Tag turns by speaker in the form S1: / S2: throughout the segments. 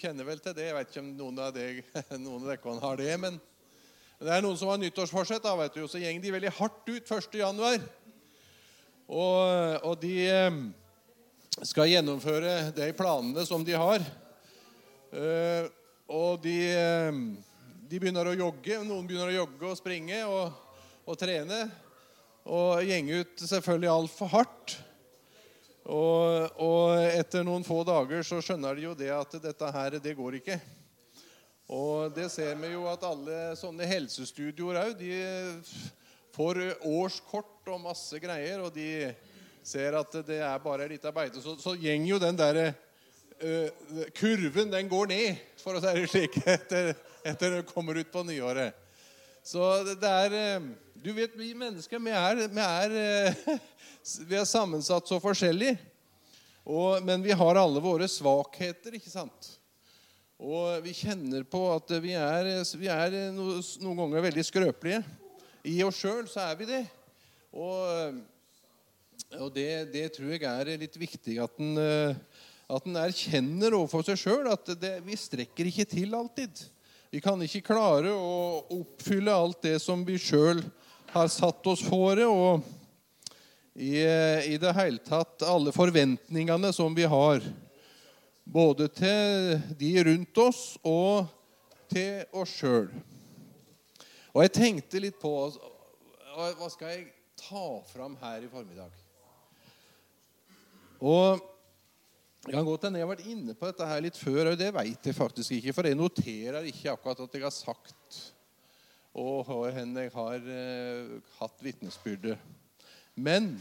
S1: kjenner vel til det. Jeg vet ikke om noen av, deg, noen av dere har det. Men det er noen som har nyttårsforsett, da, vet du, så går de veldig hardt ut 1. januar. Og, og de eh, skal gjennomføre de planene som de har. Eh, og de, eh, de begynner å jogge. Noen begynner å jogge og springe og, og trene. Og gjenge ut selvfølgelig altfor hardt. Og, og, etter noen få dager så skjønner de jo det at dette her, det går ikke. Og det ser vi jo at alle sånne helsestudioer òg, de får årskort og masse greier, og de ser at det er bare ei lita beite, så, så går jo den der uh, kurven den går ned, for å si det slik, etter, etter det kommer ut på nyåret. Så det er uh, Du vet, vi mennesker, vi er, vi er, uh, vi er sammensatt så forskjellig. Og, men vi har alle våre svakheter, ikke sant? Og vi kjenner på at vi er, vi er noen ganger veldig skrøpelige. I oss sjøl så er vi det. Og, og det, det, tror jeg er litt viktig at en, at en erkjenner overfor seg sjøl at det, vi strekker ikke til alltid. Vi kan ikke klare å oppfylle alt det som vi sjøl har satt oss fore. Og i, i det hele tatt alle forventningene som vi har. Både til de rundt oss og til oss sjøl. Og jeg tenkte litt på Hva skal jeg ta fram her i formiddag? Og jeg kan godt hende jeg har vært inne på dette her litt før, og det vet jeg faktisk ikke. For jeg noterer ikke akkurat at jeg har sagt og jeg har eh, hatt vitnesbyrde. Men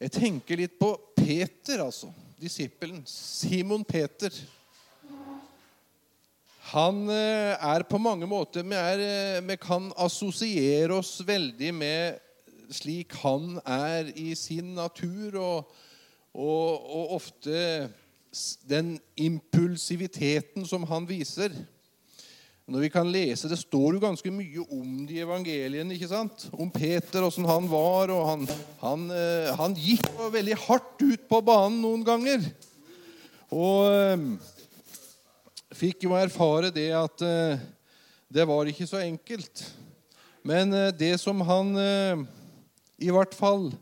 S1: jeg tenker litt på Peter, altså. Disippelen. Simon Peter. Han eh, er på mange måter vi, er, eh, vi, kan assosiere oss veldig med slik han er i sin natur, og, og, og ofte den impulsiviteten som han viser. Når vi kan lese, Det står jo ganske mye om de evangeliene. ikke sant? Om Peter, åssen han var. og han, han, eh, han, gikk veldig hardt ut på banen noen ganger. Og fikk jo erfare det at eh, det var ikke så enkelt. Men eh, det som han eh, i hvert fall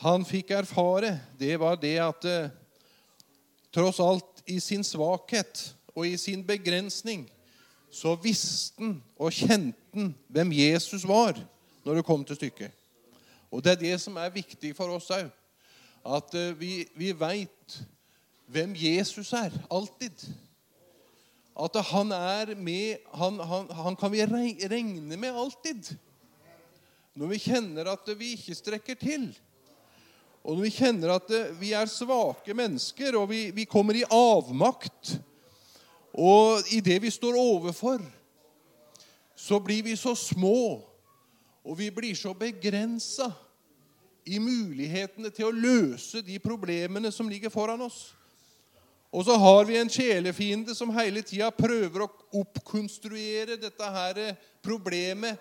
S1: han fikk erfare, det var det at tross alt i sin svakhet og i sin begrensning så visste han og kjente han hvem Jesus var når det kom til stykket. Og det er det som er viktig for oss òg. At vi, vi veit hvem Jesus er. Alltid. At han er med Han, han, han kan vi regne med alltid. Når vi kjenner at vi ikke strekker til. Og når vi kjenner at vi er svake mennesker, og vi, vi kommer i avmakt Og i det vi står overfor, så blir vi så små, og vi blir så begrensa i mulighetene til å løse de problemene som ligger foran oss. Og så har vi en sjelefiende som hele tida prøver å oppkonstruere dette her problemet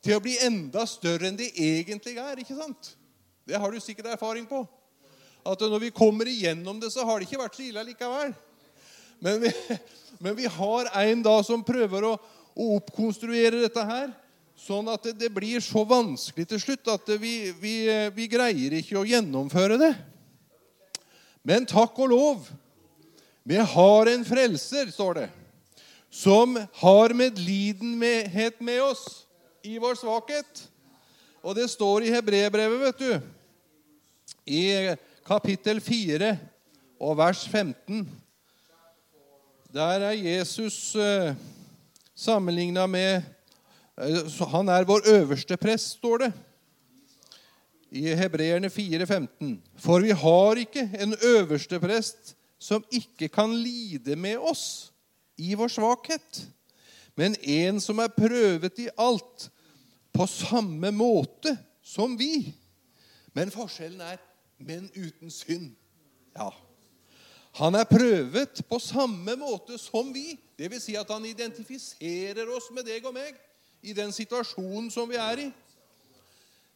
S1: til å bli enda større enn det egentlig er. ikke sant? Det har du sikkert erfaring på. At når vi kommer igjennom det, så har det ikke vært så ille likevel. Men vi, men vi har en da som prøver å, å oppkonstruere dette her, sånn at det, det, blir så vanskelig til slutt at vi, vi, vi greier ikke å gjennomføre det. Men takk og lov vi har en frelser, står det, som har medlidenhet med oss i vår svakhet. Og det står i Hebrebrevet, vet du, i kapittel 4 og vers 15. Der er Jesus eh, sammenligna med uh, Han er vår øverste prest, står det i Hebreerne 4, 15. For vi har ikke en øverste prest som ikke kan lide med oss i vår svakhet, men en som er prøvet i alt på samme måte som vi. Men forskjellen er men uten synd. Ja. Han er prøvet på samme måte som vi. Vil si at han identifiserer oss med deg og meg i den situasjonen som vi er i.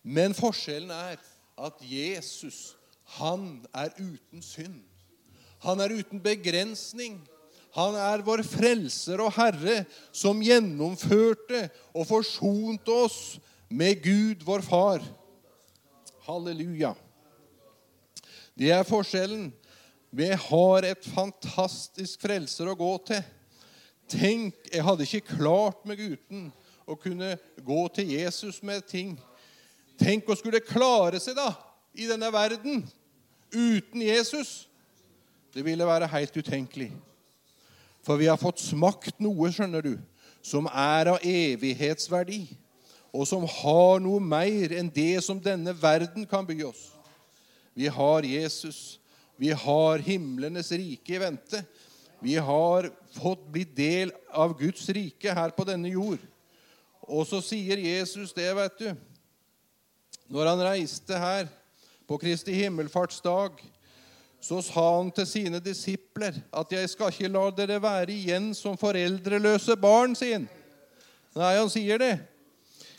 S1: Men forskjellen er at Jesus, han er uten synd. Han er uten begrensning Han er vår frelser og Herre, som gjennomførte og forsonte oss med Gud, vår Far. Halleluja. Det er forskjellen. Vi har et fantastisk frelser å gå til. Tenk, jeg hadde ikke klart meg uten å kunne gå til Jesus med ting. Tenk å skulle klare seg da i denne verden uten Jesus. Det ville være helt utenkelig. For vi har fått smakt noe, skjønner du, som er av evighetsverdi, og som har noe mer enn det som denne verden kan by oss. Vi har Jesus. Vi har himlenes rike i vente. Vi har fått blitt del av Guds rike her på denne jord. Og så sier Jesus det, vet du, når han reiste her på Kristi himmelfartsdag så sa han til sine disipler at 'jeg skal ikke la dere være igjen som foreldreløse barn', sin. Nei, han sier det.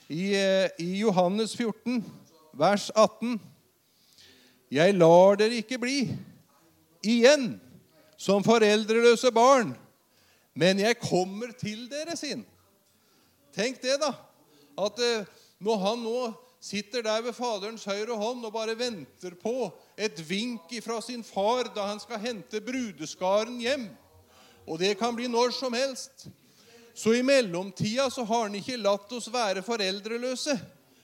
S1: I, I, Johannes 14, vers 18. 'Jeg lar dere ikke bli igjen som foreldreløse barn, men jeg kommer til dere', sin. Tenk det, da. At eh, når han nå sitter der ved Faderens høyre hånd og bare venter på et vink fra sin far da han skal hente brudeskaren hjem. Og det kan bli når som helst. Så i mellomtida så har han ikke latt oss være foreldreløse,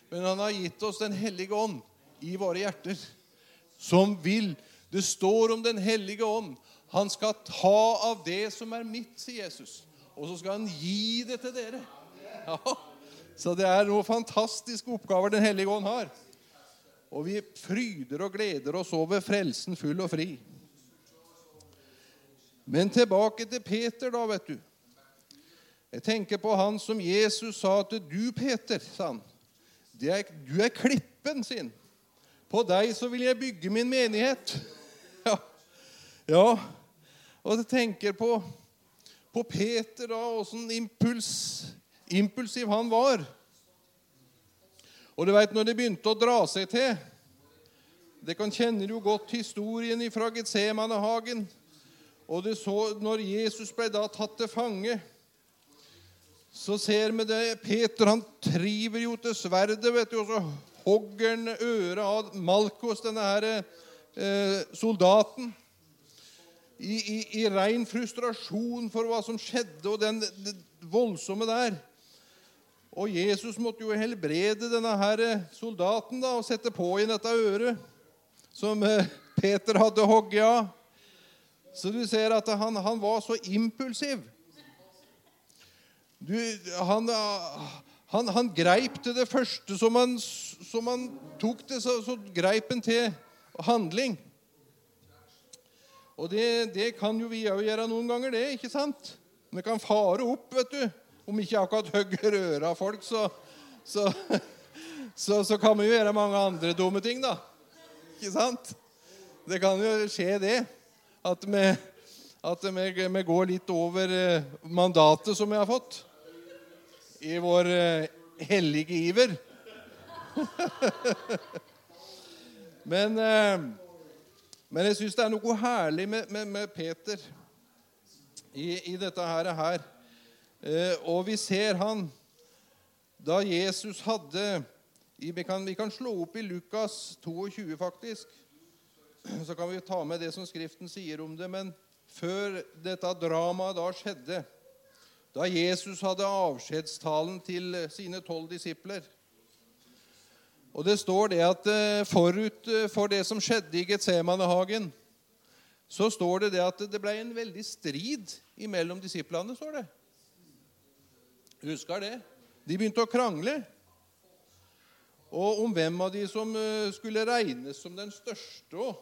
S1: men han har gitt oss Den hellige ånd i våre hjerter, som vil Det står om Den hellige ånd. Han skal ta av det som er mitt, sier Jesus, og så skal han gi det til dere. Ja. Så det er noen fantastiske oppgaver Den hellige ånd har. Og vi fryder og gleder oss over frelsen full og fri. Men tilbake til Peter, da, vet du. Jeg tenker på han som Jesus sa til du, Peter, sa han. Er, du er klippen sin. På deg så vil jeg bygge min menighet. Ja. Og jeg tenker på, på Peter, da, åssen impuls impulsiv han var. Og du vet, når det begynte å dra seg til Det kan kjenne jo godt historien fra Getsemanehagen. Og du så, når Jesus ble da tatt til fange, så ser vi det Peter han triver jo til sverdet, vet du, og så hogger han øret av Malkos, denne her, eh, soldaten. I, i, I ren frustrasjon for hva som skjedde, og den det voldsomme der. Og Jesus måtte jo helbrede denne her eh, soldaten da, og sette på igjen dette øret som eh, Peter hadde hogget av. Så du ser at han, han var så impulsiv. Du, han, han, han, greip til det første som han, som han tok det, så, så greip han til handling. Og det, det kan jo vi òg gjøre noen ganger, det. ikke sant? Vi kan fare opp, vet du. Om ikke akkurat hogger øret av folk, så, så, så, så, kan vi jo gjøre mange andre dumme ting, da. Ikke sant? Det kan jo skje, det. At vi, at vi, vi går litt over eh, mandatet som vi har fått i vår eh, hellige iver. men, eh, men jeg syns det er noe herlig med, med, med Peter i, i dette her. Eh, og vi ser han da Jesus hadde vi kan, vi kan slå opp i Lukas 22, faktisk. Så kan vi ta med det som Skriften sier om det. Men før dette dramaet da skjedde, da Jesus hadde avskjedstalen til sine tolv disipler Og det står det at eh, forut eh, for det som skjedde i Getsemanehagen, så står det det at det ble en veldig strid imellom disiplene. står det. Husker det? De begynte å krangle. Og om hvem av de som eh, skulle regnes som den største òg.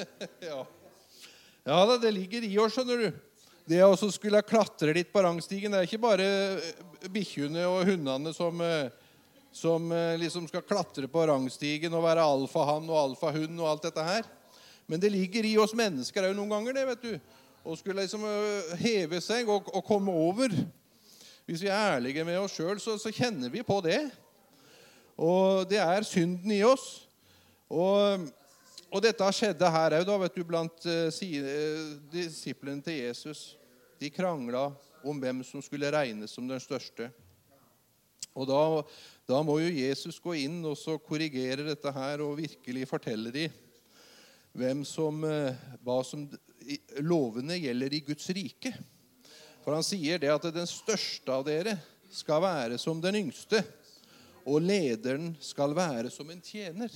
S1: ja. ja da, det ligger i oss, skjønner du. Det å skulle klatre litt på rangstigen. Det er ikke bare bikkjene og hundene som, som liksom skal klatre på rangstigen og være alfahann og alfahund og alt dette her. Men det ligger i oss mennesker òg noen ganger, det, vet du. Å skulle liksom heve seg og, og komme over. Hvis vi er ærlige med oss sjøl, så, så, kjenner vi på det. Og det er synden i oss. Og, og dette skjedde her òg, blant uh, disiplene til Jesus. De krangla om hvem som skulle regnes som den største. Og da, da må jo Jesus gå inn og så korrigere dette her og virkelig fortelle dem hvem som, eh, hva som lovene gjelder i Guds rike. For han sier det at den største av dere skal være som den yngste, og lederen skal være som en tjener.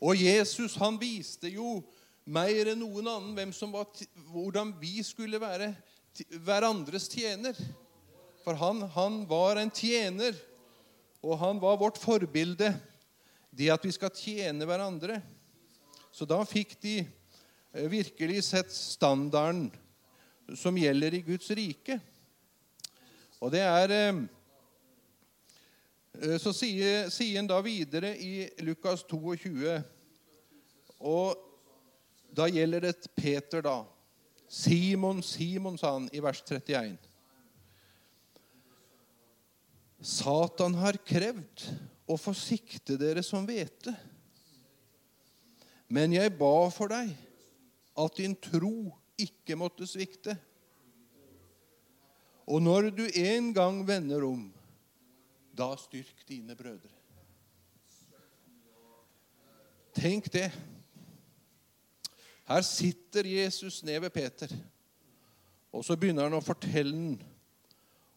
S1: Og Jesus han viste jo mer enn noen annen var, hvordan vi skulle være hverandres tjener. For han, han var en tjener, og han var vårt forbilde. Det at vi skal tjene hverandre. Så da fikk de eh, virkelig sett standarden som gjelder i Guds rike. Og det er eh, eh, Så sier, sier han da videre i Lukas 22 Og da gjelder det Peter, da. Simon, Simon, sa han i vers 31. Satan har krevd å få sikte dere som hvete. Men jeg ba for deg at din tro ikke måtte svikte. Og når du en gang vender om, da styrk dine brødre. Tenk det. Her sitter Jesus ned ved Peter, og så begynner han å fortelle ham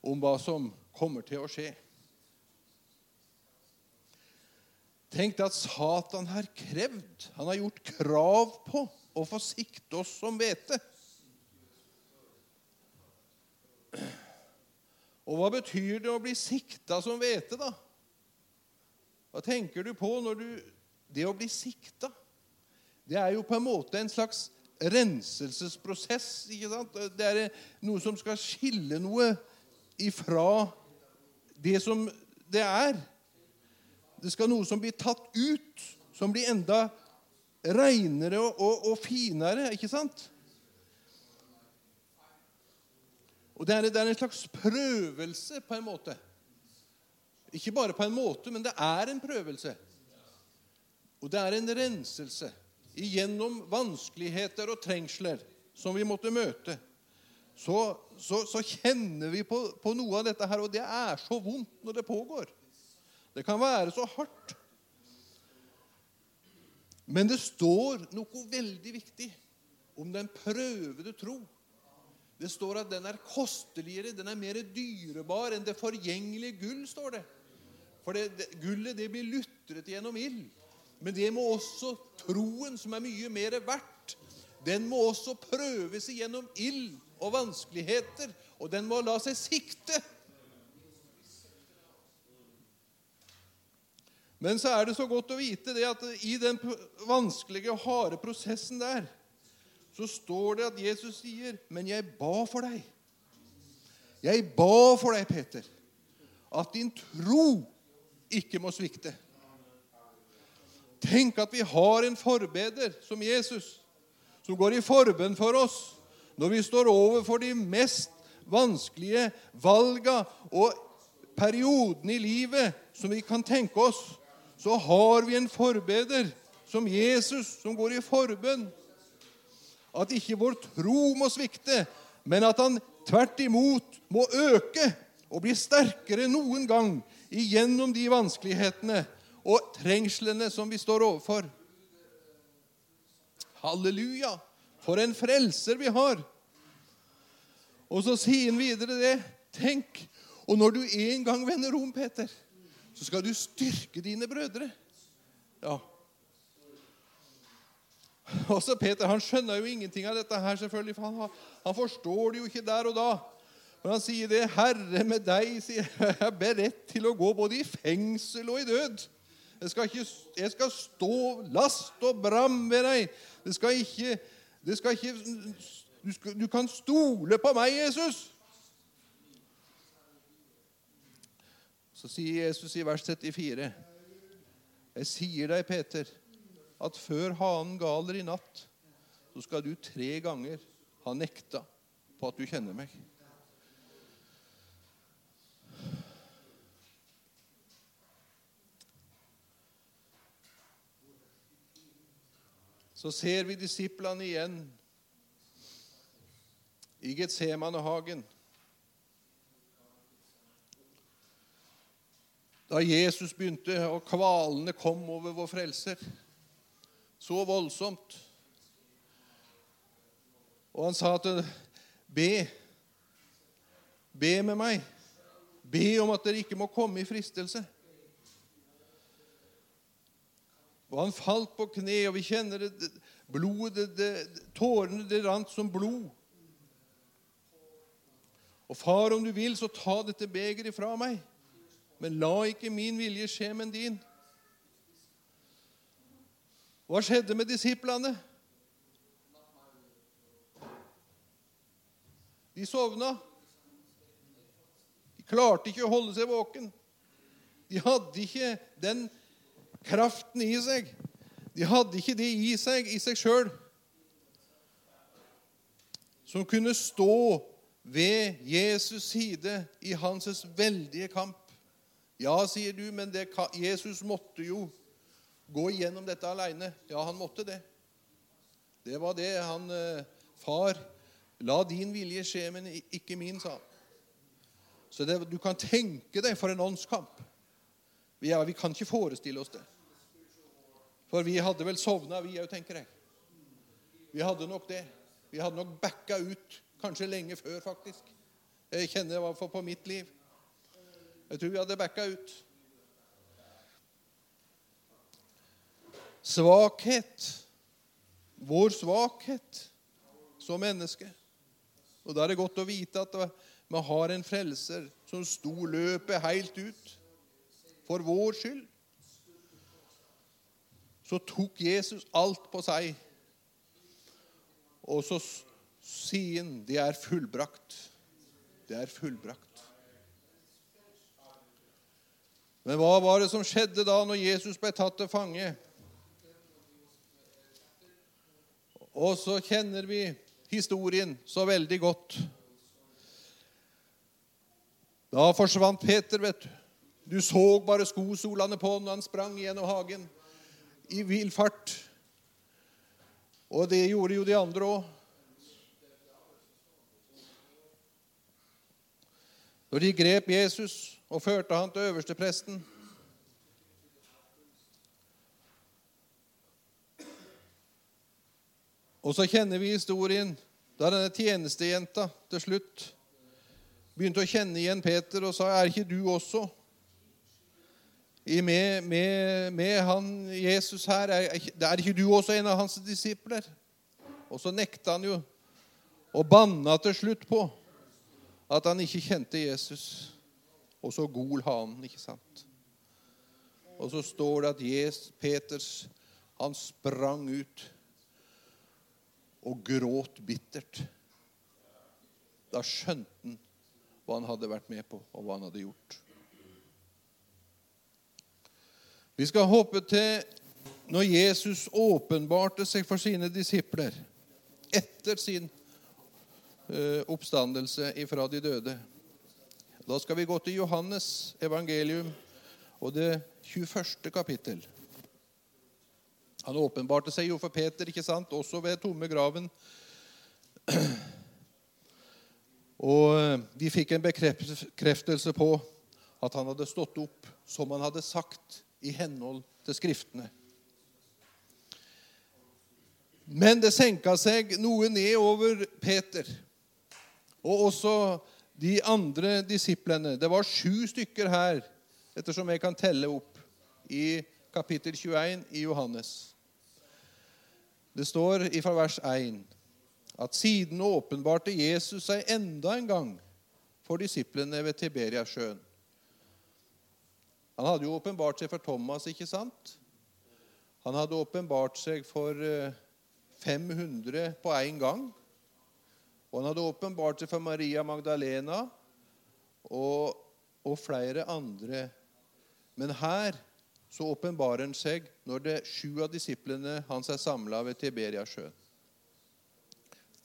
S1: om hva som kommer til å skje. Tenk deg at Satan har krevd, han har gjort krav på, å få sikte oss som hvete. Og hva betyr det å bli sikta som hvete, da? Hva tenker du på når du Det å bli sikta, det er jo på en måte en slags renselsesprosess. ikke sant? Det er noe som skal skille noe ifra det som det er. Det skal noe som blir tatt ut, som blir enda reinere og, og, og finere. Ikke sant? Og det er, det er, en slags prøvelse, på en måte. Ikke bare på en måte, men det er en prøvelse. Og det er en renselse igjennom vanskeligheter og trengsler som vi måtte møte. Så, så, så kjenner vi på, på, noe av dette her, og det er så vondt når det pågår. Det kan være så hardt. Men det står noe veldig viktig om den prøvede tro. Det står at den er kosteligere, den er mer dyrebar enn det forgjengelige gull. står det. For det, det, gullet det blir lutret gjennom ild. Men det må også troen, som er mye mer verdt, den må også prøves igjennom ild og vanskeligheter. Og den må la seg sikte. Men så er det så godt å vite det at i den vanskelige og harde prosessen der så står det at Jesus sier, 'Men jeg ba for deg.' Jeg ba for deg, Peter, at din tro ikke må svikte. Tenk at vi har en forbeder som Jesus, som går i forbønn for oss når vi står overfor de mest vanskelige valga og periodene i livet som vi kan tenke oss. Så har vi en forbeder som Jesus, som går i forbønn at ikke vår tro må svikte, men at han tvert imot må øke og bli sterkere noen gang igjennom de vanskelighetene og trengslene som vi står overfor. Halleluja! For en frelser vi har! Og så sier han videre det. Tenk, og når du en gang vender om, Peter, så skal du styrke dine brødre. Ja, også Peter han skjønner jo ingenting av dette her, selvfølgelig, for han, han, forstår det jo ikke der og da. Men han sier det. 'Herre, med deg sier jeg er beredt til å gå både i fengsel og i død.' Jeg skal, ikke, jeg skal stå last og bram ved deg. Det skal ikke, ikke du, skal, du kan stole på meg, Jesus. Så sier Jesus i vers 34.: Jeg sier deg, Peter at før hanen galer i natt, så skal du tre ganger ha nekta på at du kjenner meg. Så ser vi disiplene igjen. i Getsemanehagen. Da Jesus begynte, og kvalene kom over vår frelser. Så voldsomt. Og han sa til Be. Be med meg. Be om at dere ikke må komme i fristelse. Og han falt på kne, og vi kjenner det, blodet, det, tårene det rant som blod. Og far, om du vil, så ta dette begeret fra meg. Men la ikke min vilje skje, men din. Hva skjedde med disiplene? De sovna. De klarte ikke å holde seg våken. De hadde ikke den kraften i seg. De hadde ikke det i seg i seg sjøl som kunne stå ved Jesus' side i hans veldige kamp. Ja, sier du, men det, Jesus måtte jo gå igjennom dette aleine. Ja, han måtte det. Det var det han eh, Far, la din vilje skje, men ikke min, sa han. Så det, du kan tenke deg for en åndskamp. Ja, vi kan ikke forestille oss det. For vi hadde vel sovna, vi òg, tenker jeg. Vi hadde nok det. Vi hadde nok backa ut kanskje lenge før, faktisk. Jeg kjenner hva fall på mitt liv. Jeg tror vi hadde backa ut. Svakhet. Vår svakhet som menneske. Og Da er det godt å vite at vi har en frelser som sto løpet helt ut for vår skyld så tok Jesus alt på seg. Og så sier han det er fullbrakt. Det er fullbrakt. Men hva var det som skjedde da når Jesus ble tatt til fange? Og så kjenner vi historien så veldig godt. Da forsvant Peter, vet du. Du så bare skosolene på når han sprang gjennom hagen i vill fart. Og det gjorde jo de andre òg. Når de grep Jesus og førte han til øverstepresten Og så kjenner vi historien da denne tjenestejenta til slutt begynte å kjenne igjen Peter og sa, 'Er ikke du også?' Med, med, med han Jesus her er, er ikke du også en av hans disipler? Og så nekta han jo og banna til slutt på at han ikke kjente Jesus. Og så gol hanen, ikke sant? Og så står det at Jesus, Peters han sprang ut og gråt bittert. Da skjønte han hva han hadde vært med på, og hva han hadde gjort. Vi skal hoppe til når Jesus åpenbarte seg for sine disipler etter sin eh, oppstandelse ifra de døde. Da skal vi gå til Johannes evangelium og det 21. kapittel. Han åpenbarte seg jo for Peter, ikke sant? også ved tomme graven. Og vi de fikk en bekreftelse på at han hadde stått opp som han hadde sagt i henhold til Skriftene. Men det senka seg noe ned over Peter og også de andre disiplene. Det var sju stykker her, ettersom jeg kan telle opp, i kapittel 21 i Johannes. Det står fra vers 1 at siden åpenbarte Jesus seg enda en gang for disiplene ved Tiberiasjøen. Han hadde jo åpenbart seg for Thomas, ikke sant? Han hadde åpenbart seg for 500 eh, på én gang. Og han hadde åpenbart seg for Maria Magdalena og, og flere andre. Men her så åpenbarer han seg når det sju av disiplene hans er samla ved Tiberiasjøen.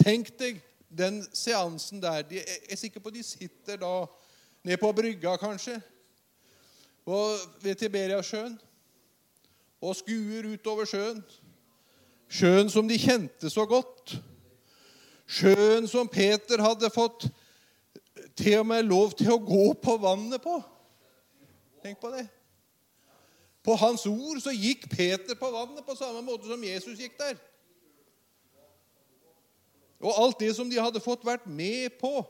S1: Tenk deg den seansen der. Jeg er sikker på de sitter da nede på brygga, kanskje ved Tiberiasjøen og skuer utover sjøen. Sjøen som de kjente så godt. Sjøen som Peter hadde fått til og med lov til å gå på vannet på. Tenk på det. På hans ord så gikk Peter på vannet på samme måte som Jesus gikk der. Og alt det som de hadde fått vært med på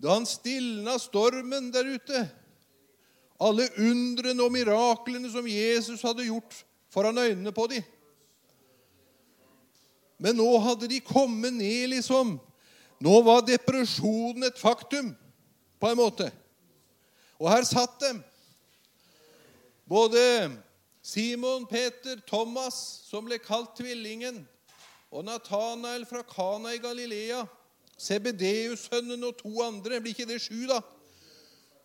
S1: da han stilna stormen der ute. Alle undrene og miraklene som Jesus hadde gjort foran øynene på dem. Men nå hadde de kommet ned, liksom. Nå var depresjonen et faktum, på en måte. Og her satt de. Både Simon, Peter, Thomas, som ble kalt Tvillingen, og Natanael fra Kana i Galilea, Sebedeus-sønnen og to andre. Blir ikke det sju, da?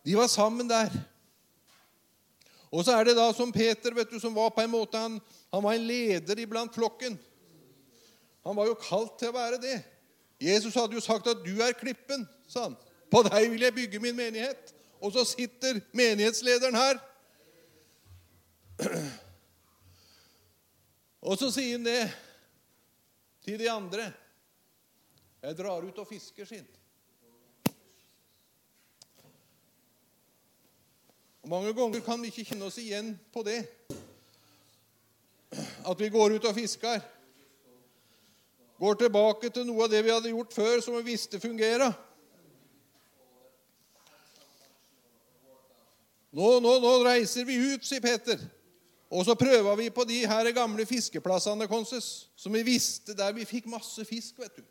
S1: De var sammen der. Og så er det da som Peter, vet du, som var på en måte Han, han var en leder iblant flokken. Han var jo kalt til å være det. Jesus hadde jo sagt at 'du er klippen', sa han. 'På deg vil jeg bygge min menighet'. Og så sitter menighetslederen her. Og så sier han det til de andre. 'Jeg drar ut og fisker', sin. Mange ganger kan vi ikke kjenne oss igjen på det. At vi går ut og fisker går tilbake til noe av det vi hadde gjort før, som vi visste fungera. Nå, nå, nå reiser vi ut, sier Peter. Og så prøver vi på de her gamle fiskeplassene konses, som vi visste der vi fikk masse fisk. vet du.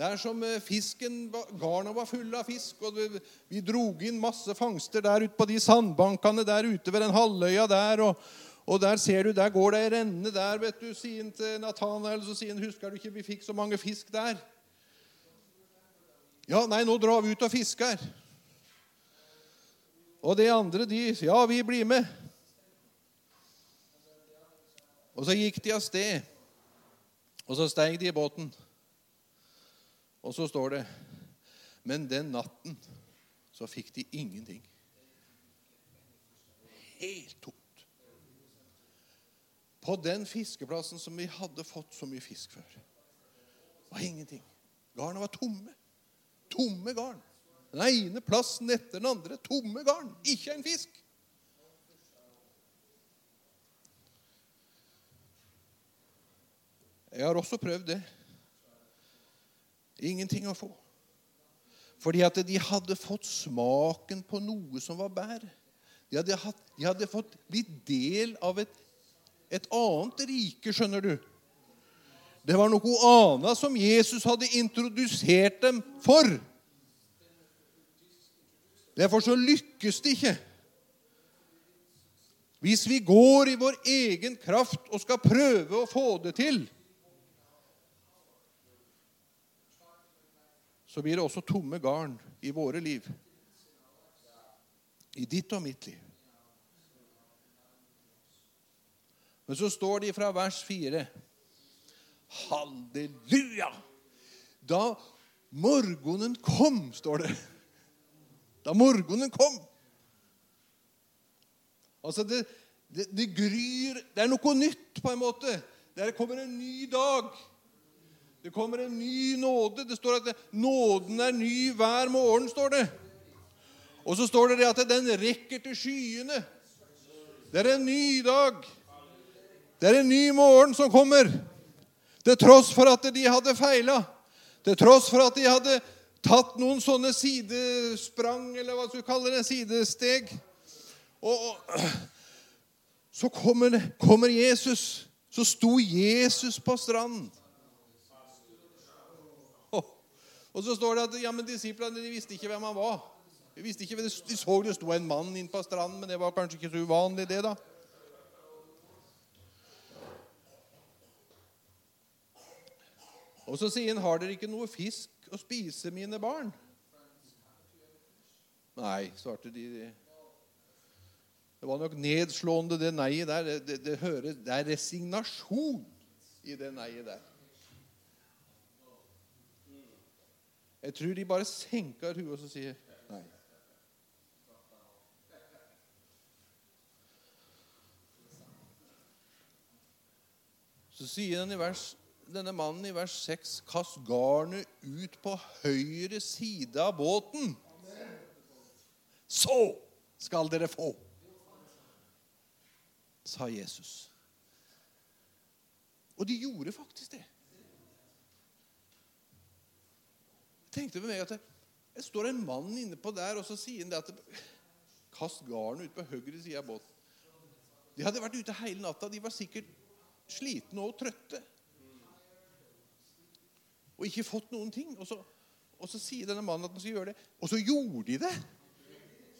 S1: Der som eh, fisken, Garna var fulle av fisk, og vi, vi drog inn masse fangster der ute på de sandbankene der ute ved den halvøya der. og og der ser du, der går det ei renne der, vet du, sier han til Nathanael. Så sier han, 'Husker du ikke vi fikk så mange fisk der?' Ja, nei, nå drar vi ut og fisker. Og de andre, de Ja, vi blir med. Og så gikk de av sted, og så steg de i båten. Og så står det Men den natten så fikk de ingenting. Helt tomt på den fiskeplassen som vi hadde fått så mye fisk før. Var ingenting. Garna var tomme. Tomme garn. Den ene plassen etter den andre. Tomme garn. Ikke en fisk. Jeg har også prøvd det. Ingenting å få. Fordi at de hadde fått smaken på noe som var bær. De hadde, hatt, de hadde fått blitt del av et et annet rike, skjønner du. Det var noe annet som Jesus hadde introdusert dem for. Derfor så lykkes det ikke. Hvis vi går i vår egen kraft og skal prøve å få det til, så blir det også tomme garn i våre liv. I ditt og mitt liv. Men så står det fra vers 4 Halleluja! Da morgenen kom, står det. Da morgenen kom. Altså, det, det, det gryr Det er noe nytt, på en måte. Der kommer en ny dag. Det kommer en ny nåde. Det står at nåden er ny hver morgen, står det. Og så står det at den rekker til skyene. Det er en ny dag. Det er en ny morgen som kommer. Til tross for at de hadde feila. Til tross for at de hadde tatt noen sånne sidesprang, eller hva du kaller det, sidesteg. Og, så kommer, kommer, Jesus. Så sto Jesus på stranden. Og så står det at ja, men disiplene de visste ikke hvem han var. De, visste ikke, de så det sto en mann inne på stranden, men det var kanskje ikke så uvanlig, det. da. Og så sier han, 'Har dere ikke noe fisk å spise, mine barn?' Nei, svarte de. Det var nok nedslående, det nei-et der. Det, det, det, hører, det er resignasjon i det nei-et der. Jeg tror de bare senker huet og sier nei. Så sier den i vers denne mannen i vers 6 Kast garnet ut på høyre side av båten. Så skal dere få, sa Jesus. Og de gjorde faktisk det. Jeg tenkte på meg at det, står en mann inne på der, og så sier han det at Kast garnet ut på høyre side av båten. De hadde vært ute hele natta. De var sikkert slitne og trøtte. Og ikke fått noen ting. Og så, og så sier denne mannen at han skal gjøre det. Og så gjorde de det.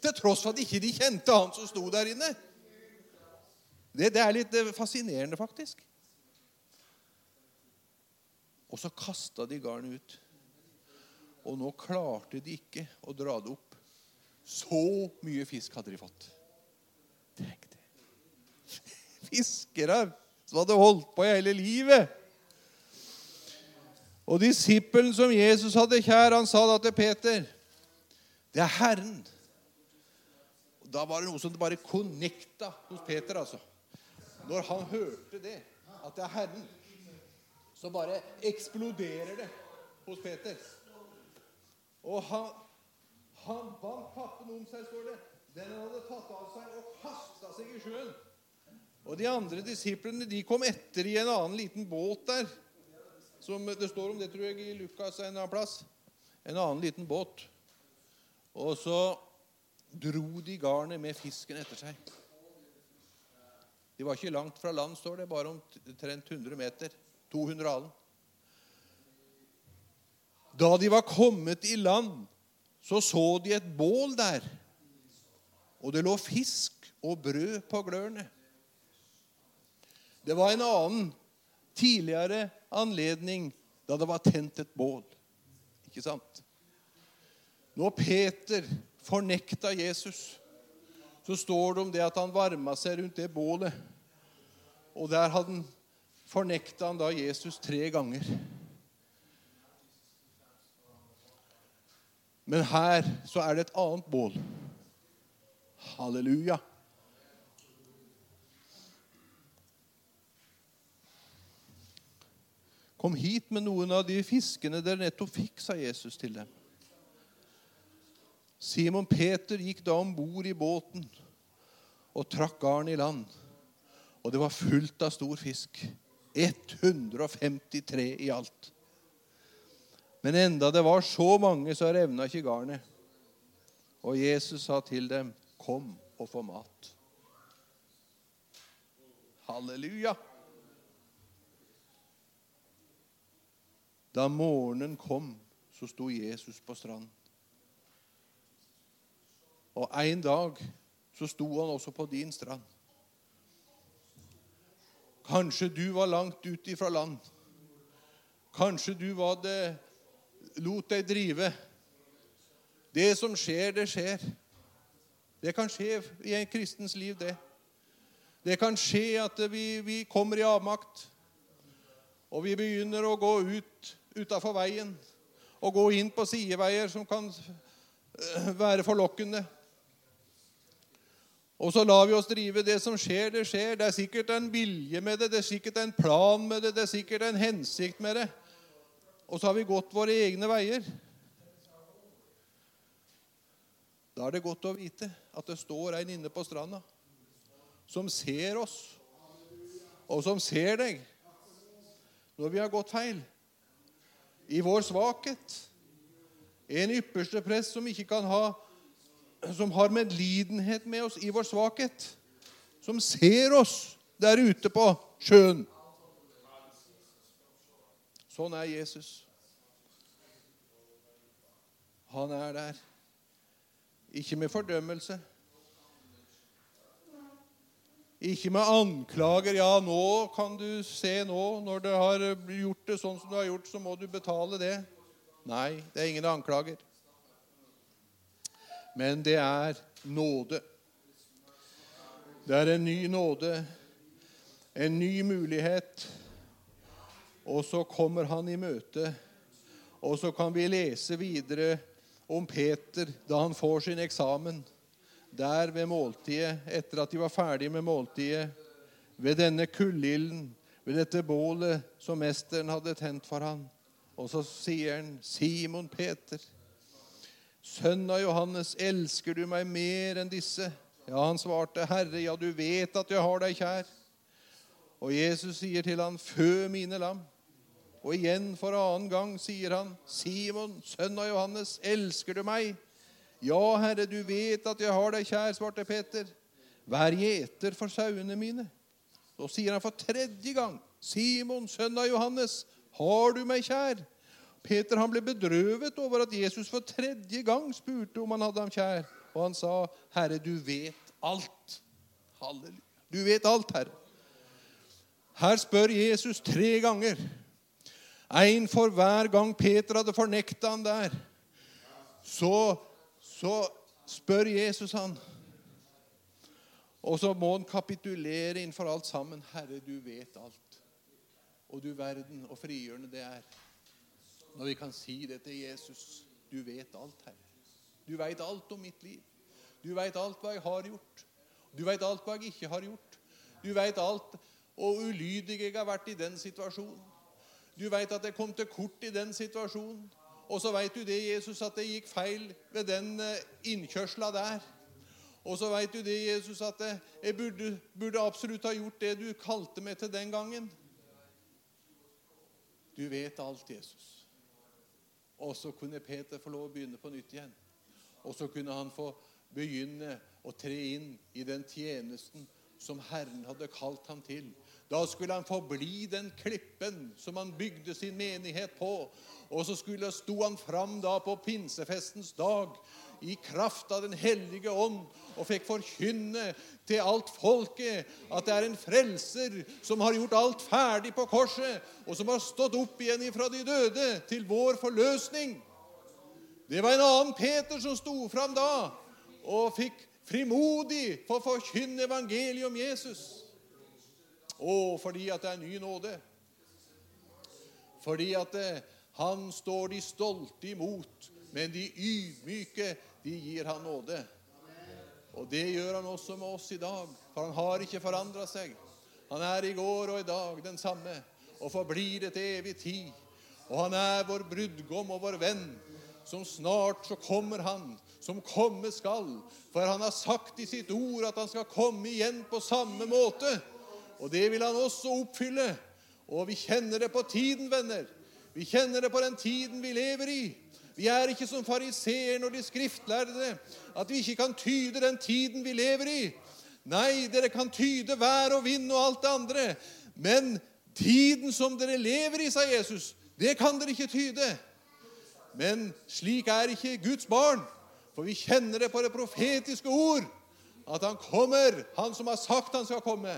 S1: Til tross for at ikke de kjente han som sto der inne. Det, det er litt eh, fascinerende, faktisk. Og så kasta de garnet ut. Og nå klarte de ikke å dra det opp. Så mye fisk hadde de fått. Tenk det. Fiskere som hadde holdt på i hele livet. Og disippelen som Jesus hadde kjær, han sa da til Peter Det er Herren. Og da var det noe som bare connecta hos Peter, altså. Når han hørte det, at det er Herren, så bare eksploderer det hos Peter. Og han, han bandt kappen om seg, står det. Den hadde tatt av seg, og kasta seg i sjøen. Og De andre disiplene de kom etter i en annen liten båt der. Som Det står om det, tror jeg, i Lukas en annen plass. En annen liten båt. Og så dro de garnet med fisken etter seg. De var ikke langt fra land, står det, bare omtrent 100 meter. 200 alen. Da de var kommet i land, så så de et bål der, og det lå fisk og brød på glørne. Det var en annen tidligere anledning da det var tent et bål. Ikke sant? Når Peter fornekta Jesus, så står det om det at han varma seg rundt det bålet. Og der fornekta han da Jesus tre ganger. Men her så er det et annet bål. Halleluja. Kom hit med noen av de fiskene dere nettopp fikk, sa Jesus til dem. Simon Peter gikk da om bord i båten og trakk garn i land. Og det var fullt av stor fisk. 153 i alt. Men enda det var så mange, så revna ikke garnet. Og Jesus sa til dem, 'Kom og få mat'. Halleluja! Da morgenen kom, så sto Jesus på stranden. Og en dag så sto han også på din strand. Kanskje du var langt ute ifra land. Kanskje du var det lot deg drive. Det som skjer, det skjer. Det kan skje i en kristens liv, det. Det kan skje at vi, vi kommer i avmakt, og vi begynner å gå ut utafor veien og gå inn på sideveier som kan eh, være forlokkende. Og så lar vi oss drive. Det som skjer, det skjer. Det er sikkert en vilje med det, det er sikkert en plan med det, det er sikkert en hensikt med det. Og så har vi gått våre egne veier. Da er det godt å vite at det står en inne på stranda som ser oss, og som ser deg når vi har gått feil i vår svakhet. En ypperste prest som ikke kan ha som har medlidenhet med oss i vår svakhet. Som ser oss der ute på sjøen. Sånn er Jesus. Han er der. Ikke med fordømmelse. Ikke med anklager. 'Ja, nå kan du se nå. Når du har gjort det sånn som du har gjort, så må du betale det.' Nei, det er ingen anklager. Men det er nåde. Det er en ny nåde, en ny mulighet. Og så kommer han i møte, og så kan vi lese videre om Peter da han får sin eksamen der ved måltidet, etter at de var ferdige med måltidet. Ved denne kullilden ved dette bålet som mesteren hadde tent for han. Og så sier han, 'Simon Peter, sønn av Johannes, elsker du meg mer enn disse?' Ja, han svarte, 'Herre, ja, du vet at jeg har deg kjær.' Og Jesus sier til han, 'Fø mine lam.' Og igjen for annen gang sier han, 'Simon, sønn av Johannes, elsker du meg?' 'Ja, Herre, du vet at jeg har deg kjær', svarte Peter. 'Vær gjeter for sauene mine.' Så sier han for tredje gang, 'Simon, sønn av Johannes, har du meg kjær?' Peter han ble bedrøvet over at Jesus for tredje gang spurte om han hadde ham kjær. Og han sa, 'Herre, du vet alt.' Halleluja. Du vet alt, Herre. Her spør Jesus tre ganger. En for hver gang Peter hadde fornekta han der. Så, så spør Jesus han. Og så må han kapitulere innenfor alt sammen. Herre, du vet alt. Og du verden og frigjørende det er. Når vi kan si det til Jesus. Du vet alt, Herre. Du veit alt om mitt liv. Du veit alt hva jeg har gjort. Du veit alt hva jeg ikke har gjort. Du veit alt og ulydig jeg har vært i den situasjonen. Du veit at jeg kom til kort i den situasjonen. Og så veit du det, Jesus, at det gikk feil ved den innkjørsla der. Og så veit du det, Jesus, at jeg burde, burde, absolutt ha gjort det du kalte meg til den gangen. Du vet alt, Jesus. Og så kunne Peter få lov å begynne på nytt igjen. Og så kunne han få begynne å tre inn i den tjenesten som Herren hadde kalt ham til. Da skulle han forbli den klippen som han bygde sin menighet på. Og så skulle sto han fram da på pinsefestens dag i kraft av Den hellige ånd og fikk forkynne til alt folket at det er en frelser som har gjort alt ferdig på korset, og som har stått opp igjen ifra de døde til vår forløsning. Det var en annen Peter som sto fram da og fikk frimodig for å forkynne evangeliet om Jesus. Å, fordi at det er ny nåde. Fordi at det, eh, han står de stolte imot, men de ydmyke, de gir han nåde. Og det gjør han også med oss i dag, for han har ikke forandra seg. Han er i går og i dag den samme, og forblir til evig tid. Og han er vår brudgom og vår venn, som snart så kommer han som komme skal. For han har sagt i sitt ord at han skal komme igjen på samme måte. Og det vil han også oppfylle. Og vi kjenner det på tiden, venner. Vi kjenner det på den tiden vi lever i. Vi er ikke som fariseer når de skriftlærde, at vi ikke kan tyde den tiden vi lever i. Nei, dere kan tyde vær og vind og alt det andre. Men tiden som dere lever i, sa Jesus, det kan dere ikke tyde. Men slik er ikke Guds barn. For vi kjenner det på det profetiske ord at han kommer, han som har sagt han skal komme.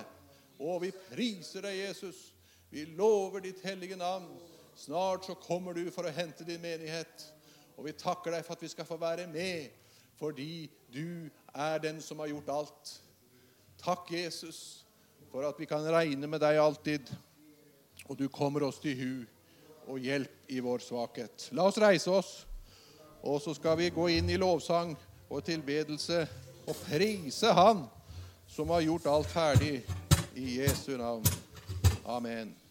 S1: Og vi priser deg, Jesus. Vi lover ditt hellige navn. Snart så kommer du for å hente din menighet. Og vi takker deg for at vi skal få være med, fordi du er den som har gjort alt. Takk, Jesus, for at vi kan regne med deg alltid. Og du kommer oss til hu og hjelp i vår svakhet. La oss reise oss. Og så skal vi gå inn i lovsang og tilbedelse og prise Han som har gjort alt ferdig, i Jesu navn. Amen.